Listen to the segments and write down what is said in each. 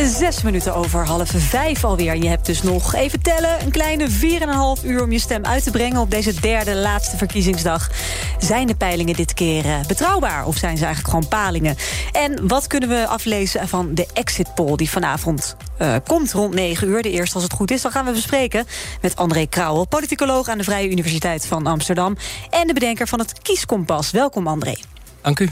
Zes minuten over half vijf alweer. Je hebt dus nog, even tellen, een kleine 4,5 uur om je stem uit te brengen op deze derde laatste verkiezingsdag. Zijn de peilingen dit keer eh, betrouwbaar of zijn ze eigenlijk gewoon palingen? En wat kunnen we aflezen van de exit poll die vanavond uh, komt rond 9 uur? De eerste als het goed is. Dan gaan we bespreken met André Krauwel, politicoloog aan de Vrije Universiteit van Amsterdam. En de bedenker van het Kieskompas. Welkom André. Dank u.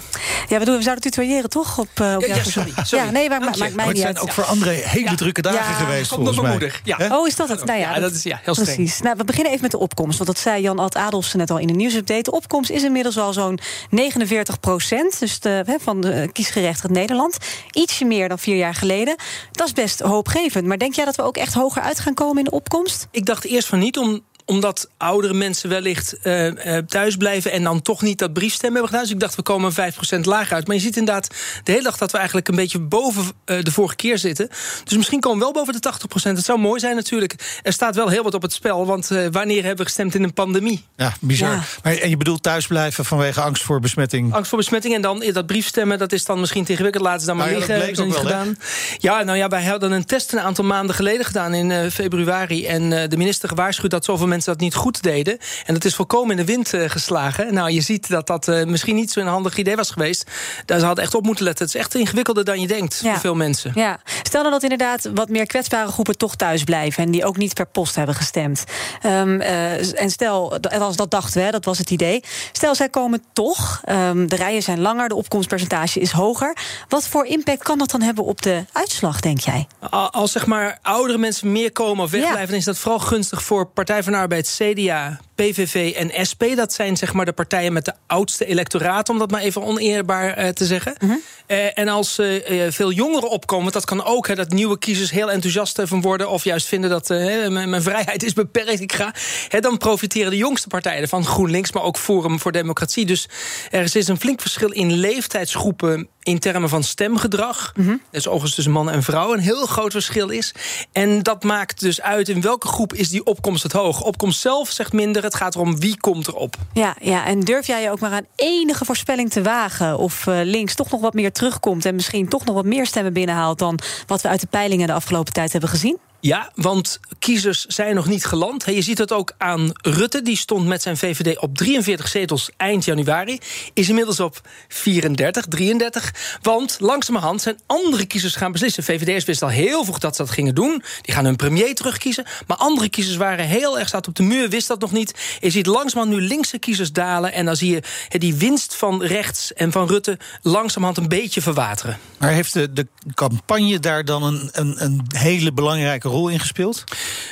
Ja, we, doen, we zouden tutoyeren, toch? Op, uh, op ja, ja, sorry, sorry. Ja, nee, maar maakt mij maar het zijn uit. ook voor André hele drukke dagen geweest, volgens mij. moeder. Ja. Oh, is dat het? Nou ja, Ja, dat is ja, heel streng. Precies. Nou, we beginnen even met de opkomst. Want dat zei Jan Alt Adolfsen net al in de nieuwsupdate. De opkomst is inmiddels al zo'n 49 procent. Dus de, hè, van de kiesgerechtigd Nederland. Ietsje meer dan vier jaar geleden. Dat is best hoopgevend. Maar denk jij dat we ook echt hoger uit gaan komen in de opkomst? Ik dacht eerst van niet, om, omdat oudere mensen wellicht uh, thuis blijven en dan toch niet dat briefstemmen hebben gedaan. Dus ik dacht, we komen 5% lager uit. Maar je ziet inderdaad de hele dag dat we eigenlijk een beetje boven uh, de vorige keer zitten. Dus misschien komen we wel boven de 80%. Het zou mooi zijn natuurlijk. Er staat wel heel wat op het spel. Want wanneer hebben we gestemd in een pandemie? Ja, bizar. Ja. Maar, en je bedoelt thuisblijven vanwege angst voor besmetting? Angst voor besmetting. En dan dat briefstemmen, dat is dan misschien te ingewikkeld. Laten ze dan maar ja, liggen. hebben ze niet wel, gedaan. Ja, nou ja, wij hadden een test een aantal maanden geleden gedaan in februari. En de minister gewaarschuwd dat zoveel mensen dat niet goed deden. En dat is volkomen in de wind uh, geslagen. Nou, je ziet dat dat uh, misschien niet zo'n handig idee was geweest. Daar ze hadden echt op moeten letten. Het is echt ingewikkelder dan je denkt ja. voor veel mensen. Ja. Stel nou dat inderdaad wat meer kwetsbare groepen toch thuis blijven... en die ook niet per post hebben gestemd. Um, uh, en stel, als dat dachten we, dat was het idee. Stel, zij komen toch. Um, de rijen zijn langer, de opkomstpercentage is hoger. Wat voor impact kan dat dan hebben op de uitslag, denk jij? Als zeg maar oudere mensen meer komen of wegblijven... Ja. dan is dat vooral gunstig voor Partij van Arbeid, CDA, PVV en SP. Dat zijn zeg maar de partijen met de oudste electoraat, om dat maar even oneerbaar uh, te zeggen. Mhm. Uh -huh. uh, en als uh, veel jongeren opkomen, dat kan ook, hè, dat nieuwe kiezers heel enthousiast van worden, of juist vinden dat mijn vrijheid is beperkt, ik ga. Hè, dan profiteren de jongste partijen van GroenLinks, maar ook Forum voor Democratie. Dus er is een flink verschil in leeftijdsgroepen in termen van stemgedrag. Mm -hmm. Dat is overigens tussen mannen en vrouwen een heel groot verschil is. En dat maakt dus uit in welke groep is die opkomst het hoog. Opkomst zelf zegt minder, het gaat erom wie komt erop. Ja, ja, en durf jij je ook maar aan enige voorspelling te wagen... of uh, links toch nog wat meer terugkomt... en misschien toch nog wat meer stemmen binnenhaalt... dan wat we uit de peilingen de afgelopen tijd hebben gezien? Ja, want kiezers zijn nog niet geland. Je ziet het ook aan Rutte. Die stond met zijn VVD op 43 zetels eind januari. Is inmiddels op 34, 33. Want langzamerhand zijn andere kiezers gaan beslissen. VVD'ers wisten al heel vroeg dat ze dat gingen doen. Die gaan hun premier terugkiezen. Maar andere kiezers waren heel erg staat op de muur. Wist dat nog niet. Je ziet langzamerhand nu linkse kiezers dalen. En dan zie je die winst van rechts en van Rutte... langzamerhand een beetje verwateren. Maar heeft de, de campagne daar dan een, een, een hele belangrijke rol in gespeeld?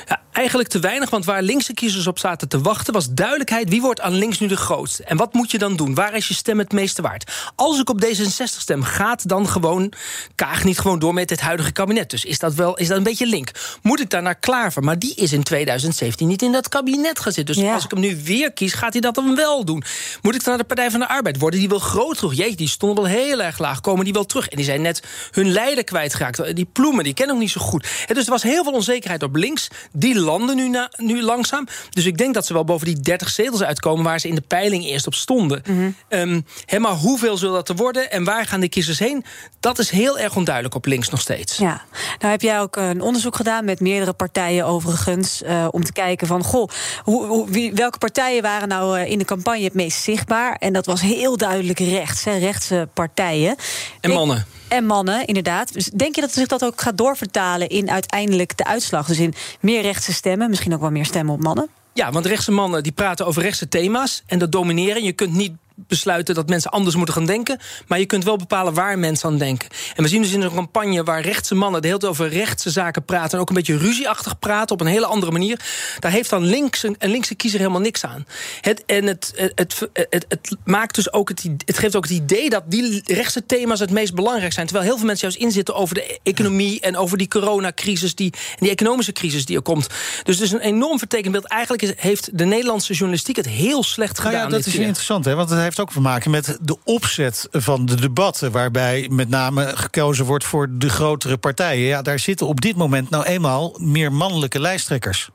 Ja, eigenlijk te weinig, want waar linkse kiezers op zaten te wachten... was duidelijkheid wie wordt aan links nu de grootste. En wat moet je dan doen? Waar is je stem het meeste waard? Als ik op D66 stem, gaat dan gewoon... Kaag niet gewoon door met het huidige kabinet. Dus is dat wel is dat een beetje link. Moet ik daar naar Klaver? Maar die is in 2017 niet in dat kabinet gezet. Dus ja. als ik hem nu weer kies, gaat hij dat dan wel doen? Moet ik dan naar de Partij van de Arbeid? Worden die wel groter? Jee, die stonden wel heel erg laag. Komen die wel terug? En die zijn net hun leider kwijtgeraakt. Die ploemen, die kennen ook niet zo goed. En dus er was heel veel onzekerheid op links. Die landen nu, na, nu langzaam. Dus ik denk dat ze wel boven die 30 zetels uitkomen... waar ze in de peiling eerst op stonden. Mm -hmm. um, he, maar hoeveel zullen dat er worden en waar gaan de kiezers heen? Dat is heel erg onduidelijk op links nog steeds. Ja, nou heb jij ook een onderzoek gedaan met meerdere partijen overigens... Uh, om te kijken van, goh, hoe, hoe, wie, welke partijen waren nou uh, in de campagne het meest zichtbaar? En dat was heel duidelijk rechts, hè, rechtse partijen. En mannen. En mannen, inderdaad. Dus denk je dat zich dat ook gaat doorvertalen in uiteindelijk de uitslag? Dus in meer rechtse stemmen, misschien ook wel meer stemmen op mannen? Ja, want rechtse mannen die praten over rechtse thema's en dat domineren. Je kunt niet besluiten dat mensen anders moeten gaan denken. Maar je kunt wel bepalen waar mensen aan denken. En we zien dus in een campagne waar rechtse mannen de hele tijd over rechtse zaken praten. En ook een beetje ruzieachtig praten op een hele andere manier. Daar heeft dan links een, een linkse kiezer helemaal niks aan. Het, en het, het, het, het, maakt dus ook het, het geeft ook het idee dat die rechtse thema's het meest belangrijk zijn. Terwijl heel veel mensen juist inzitten over de economie en over die coronacrisis die, en die economische crisis die er komt. Dus het is een enorm vertekend beeld. Eigenlijk heeft de Nederlandse journalistiek het heel slecht gedaan. Nou ja, dat is interessant, hè? want het heeft ook te maken met de opzet van de debatten. Waarbij met name gekozen wordt voor de grotere partijen. Ja, daar zitten op dit moment nou eenmaal meer mannelijke lijsttrekkers.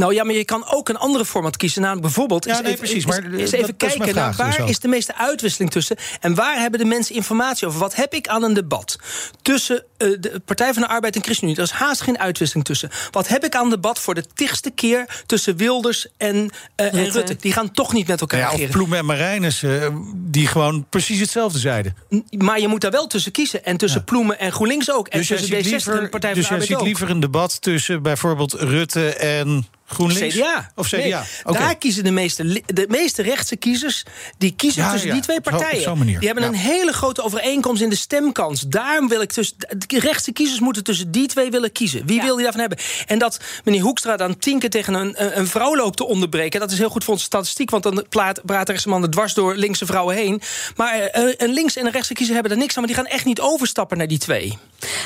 Nou ja, maar je kan ook een andere format kiezen. Namelijk bijvoorbeeld. Ja, nee, precies. Maar eens even kijken naar waar dus is de meeste uitwisseling tussen. En waar hebben de mensen informatie over? Wat heb ik aan een debat tussen uh, de Partij van de Arbeid en ChristenUnie? Er is haast geen uitwisseling tussen. Wat heb ik aan een debat voor de tigste keer tussen Wilders en, uh, Rutte. en Rutte? Die gaan toch niet met elkaar ja, regeren. Of Ploem en Marijnis, uh, die gewoon precies hetzelfde zeiden. Maar je moet daar wel tussen kiezen. En tussen ja. Ploemen en GroenLinks ook. En dus tussen D66 liever, en Partij dus van de Arbeid jij ziet ook. liever een debat tussen bijvoorbeeld Rutte en GroenLinks? CDA. Of CDA? Nee, okay. Daar kiezen de meeste, de meeste rechtse kiezers... die kiezen ja, tussen ja. die twee partijen. Die hebben ja. een hele grote overeenkomst in de stemkans. Daarom wil ik tussen... De rechtse kiezers moeten tussen die twee willen kiezen. Wie wil die daarvan hebben? En dat meneer Hoekstra dan tien keer tegen een, een vrouw loopt te onderbreken... dat is heel goed voor onze statistiek... want dan praat, praat rechtse mannen dwars door linkse vrouwen heen. Maar uh, een links- en een rechtse kiezer hebben er niks aan... maar die gaan echt niet overstappen naar die twee.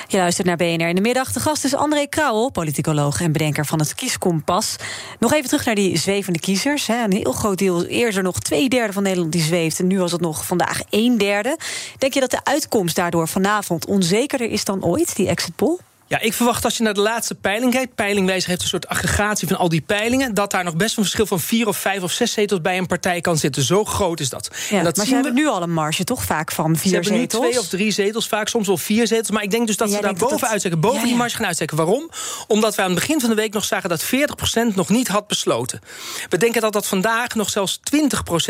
Je luistert naar BNR in de middag. De gast is André Krauwel, politicoloog en bedenker van het Kieskompas. Nog even terug naar die zwevende kiezers. Een heel groot deel, eerder nog twee derde van Nederland die zweeft... en nu was het nog vandaag een derde. Denk je dat de uitkomst daardoor vanavond onzekerder is dan ooit, die exit poll? Ja, ik verwacht als je naar de laatste peiling kijkt... Peilingwijzer heeft een soort aggregatie van al die peilingen... dat daar nog best een verschil van vier of vijf of zes zetels bij een partij kan zitten. Zo groot is dat. Ja, en dat maar ze hebben nu al een marge, toch? Vaak van vier ze hebben nu zetels. twee of drie zetels, vaak soms wel vier zetels. Maar ik denk dus dat ze daar boven dat-. Boven Ja, die marge gaan uitsteken. Waarom? Omdat we aan het begin van de week nog zagen... dat 40% nog niet had besloten. We denken dat dat vandaag nog zelfs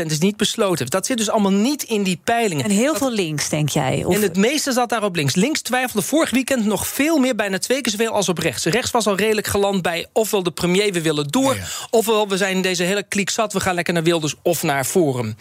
20% is niet besloten. Dat zit dus allemaal niet in die peilingen. En heel veel links, denk jij? Of... En het meeste zat daar op links. Links twijfelde vorig weekend nog veel meer, bijna twee keer zoveel als op rechts. Rechts was al redelijk geland bij ofwel de premier, we willen door... Ja, ja. ofwel we zijn deze hele kliek zat, we gaan lekker naar Wilders of naar Forum.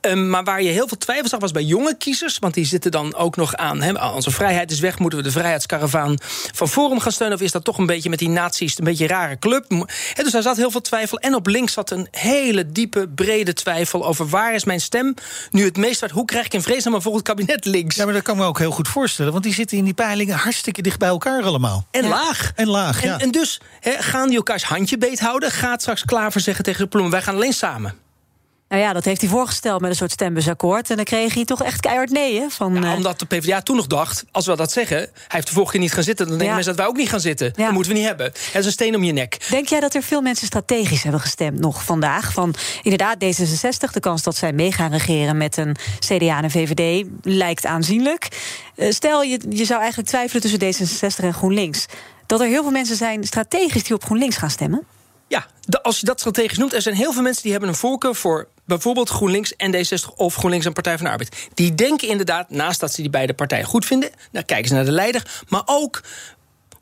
Um, maar waar je heel veel twijfel zag was bij jonge kiezers... want die zitten dan ook nog aan, hè, onze vrijheid is weg... moeten we de vrijheidskaravaan van Forum gaan steunen... of is dat toch een beetje met die nazi's een beetje een rare club? Hè, dus daar zat heel veel twijfel. En op links zat een hele diepe, brede twijfel... over waar is mijn stem nu het meest hard... hoe krijg ik in vredesnaam een volgend kabinet links? Ja, maar dat kan me ook heel goed voorstellen. Want die zitten in die peilingen hartstikke dicht bij elkaar allemaal. En Ja. laag. En laag, ja. En, en dus hè, gaan die elkaars handje beet houden? Gaat straks Klaver zeggen tegen de ploemen... wij gaan alleen samen. Nou ja, dat heeft hij voorgesteld met een soort stembusakkoord. En dan kreeg hij toch echt keihard nee, hè? Van, Ja, eh, omdat de PvdA toen nog dacht, als we dat zeggen... hij heeft de vorige keer niet gaan zitten... dan denken Ja. mensen dat wij ook niet gaan zitten. Ja. Dat moeten we niet hebben. Het is een steen om je nek. Denk jij dat er veel mensen strategisch hebben gestemd nog vandaag? Van inderdaad, D66, de kans dat zij mee gaan regeren met een CDA en een VVD lijkt aanzienlijk. Eh, Stel, je, je zou eigenlijk twijfelen tussen D66 en GroenLinks. Dat er heel veel mensen zijn strategisch die op GroenLinks gaan stemmen. Ja, als je dat strategisch noemt... er zijn heel veel mensen die hebben een voorkeur voor... bijvoorbeeld GroenLinks en D60 of GroenLinks en Partij van de Arbeid. Die denken inderdaad, naast dat ze die beide partijen goed vinden... dan kijken ze naar de leider, maar ook...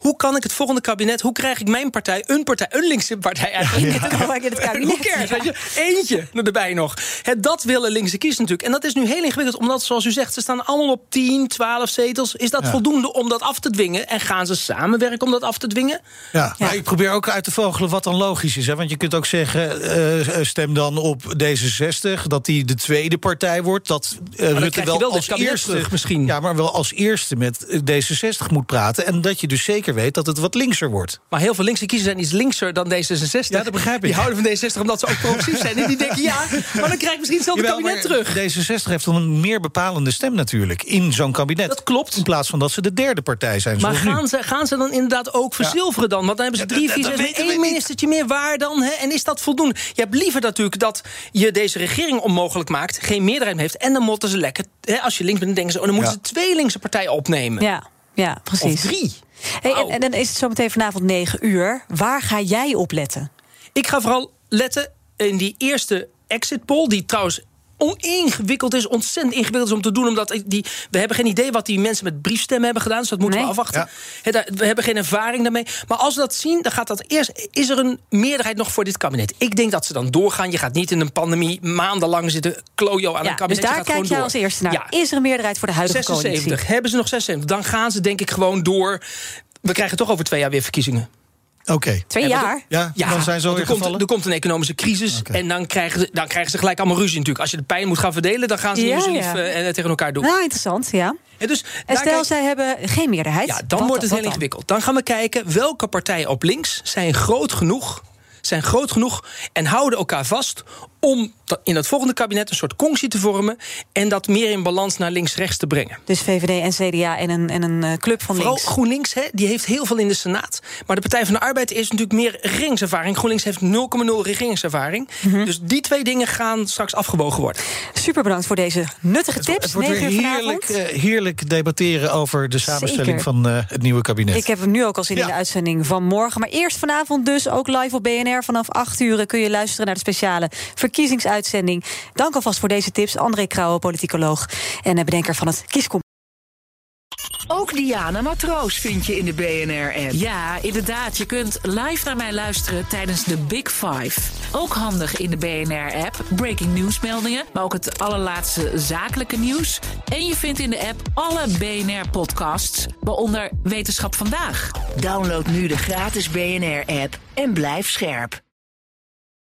Hoe kan ik het volgende kabinet, hoe krijg ik mijn partij, een partij, een linkse partij eigenlijk? Ik in het kabinet. Weet je? Eentje erbij nog. Hè, dat willen linkse kiezers natuurlijk. En dat is nu heel ingewikkeld, omdat, zoals u zegt, ze staan allemaal op 10, 12 zetels. Is dat Ja. voldoende om dat af te dwingen? En gaan ze samenwerken om dat af te dwingen? Ja, maar ik probeer ook uit te vogelen wat dan logisch is. Hè? Want je kunt ook zeggen, eh, stem dan op D66... dat die de tweede partij wordt. Dat eh, Rutte wel, als eerste... terug misschien. Ja, maar wel als eerste met eh, D66 moet praten. En dat je dus zeker weet dat het wat linkser wordt. Maar heel veel linkse kiezers zijn iets linkser dan D66. Ja, dat begrijp ik. Die houden van D66 omdat ze ook progressief zijn. En die denken, ja, maar dan krijg ik misschien hetzelfde Jawel, kabinet terug. D66 heeft dan een meer bepalende stem natuurlijk in zo'n kabinet. Dat klopt. In plaats van dat ze de derde partij zijn. Maar nu. gaan ze, gaan ze dan inderdaad ook verzilveren dan? Want dan hebben ze drie, vier, zes, we één ministertje meer waar dan? Hè? En is dat voldoende? Je hebt liever natuurlijk dat je deze regering onmogelijk maakt... geen meerderheid heeft en dan moeten ze lekker... Hè, als je links bent, dan denken ze... oh, dan moeten Ja. ze twee linkse partijen opnemen. Ja, ja precies. Of drie. Hey, en, dan is het zometeen vanavond 9 uur. Waar ga jij op letten? Ik ga vooral letten in die eerste exit poll... die trouwens ingewikkeld is, ontzettend ingewikkeld is om te doen. Omdat die, we hebben geen idee wat die mensen met briefstemmen hebben gedaan. Dus dat moeten we afwachten. we hebben geen ervaring daarmee. Maar als we dat zien, dan gaat dat eerst. Is er een meerderheid nog voor dit kabinet? Ik denk dat ze dan doorgaan. Je gaat niet in een pandemie maandenlang zitten klojo aan een kabinet. Dus daar kijk je als eerste naar. Is er een meerderheid voor de huidige 76. coalitie? Hebben ze nog 76? Dan gaan ze denk ik gewoon door. We krijgen toch over twee jaar weer verkiezingen. Oké. Twee jaar? Ja, ja, dan zijn ze er, komt, er komt een economische crisis. En dan krijgen, ze, dan krijgen ze gelijk allemaal ruzie natuurlijk. Als je de pijn moet gaan verdelen, dan gaan ze ja, ruzie ja. uh, tegen elkaar doen. Nou, interessant, ja. En, dus, en stel, kijk, zij hebben geen meerderheid. Ja, dan wordt het heel ingewikkeld. Dan gaan we kijken welke partijen op links zijn groot genoeg zijn groot genoeg en houden elkaar vast om in het volgende kabinet een soort conctie te vormen en dat meer in balans naar links-rechts te brengen. Dus VVD en CDA en een, en een eh, club van Vooral links. GroenLinks, hè, die heeft heel veel in de Senaat. Maar de Partij van de Arbeid is natuurlijk meer regeringservaring. GroenLinks heeft 0,0 regeringservaring. Mm Dus die twee dingen gaan straks afgebogen worden. Super bedankt voor deze nuttige het, tips. Het wordt weer heerlijk, uh, heerlijk debatteren over de samenstelling Zeker. van uh, het nieuwe kabinet. Ik heb hem nu ook al zin ja. in de uitzending van morgen. Maar eerst vanavond dus ook live op BNR. Vanaf 8 uur kun je luisteren naar de speciale verkiezingsuitzending. Dank alvast voor deze tips. André Krauwe, politicoloog en bedenker van het Kieskom. Ook Diana Matroos vind je in de BNR-app. Ja, inderdaad. Je kunt live naar mij luisteren tijdens de Big Five. Ook handig in de BNR-app. Breaking nieuwsmeldingen, maar ook het allerlaatste zakelijke nieuws. En je vindt in de app alle BNR-podcasts, waaronder Wetenschap Vandaag. Download nu de gratis BNR-app en blijf scherp.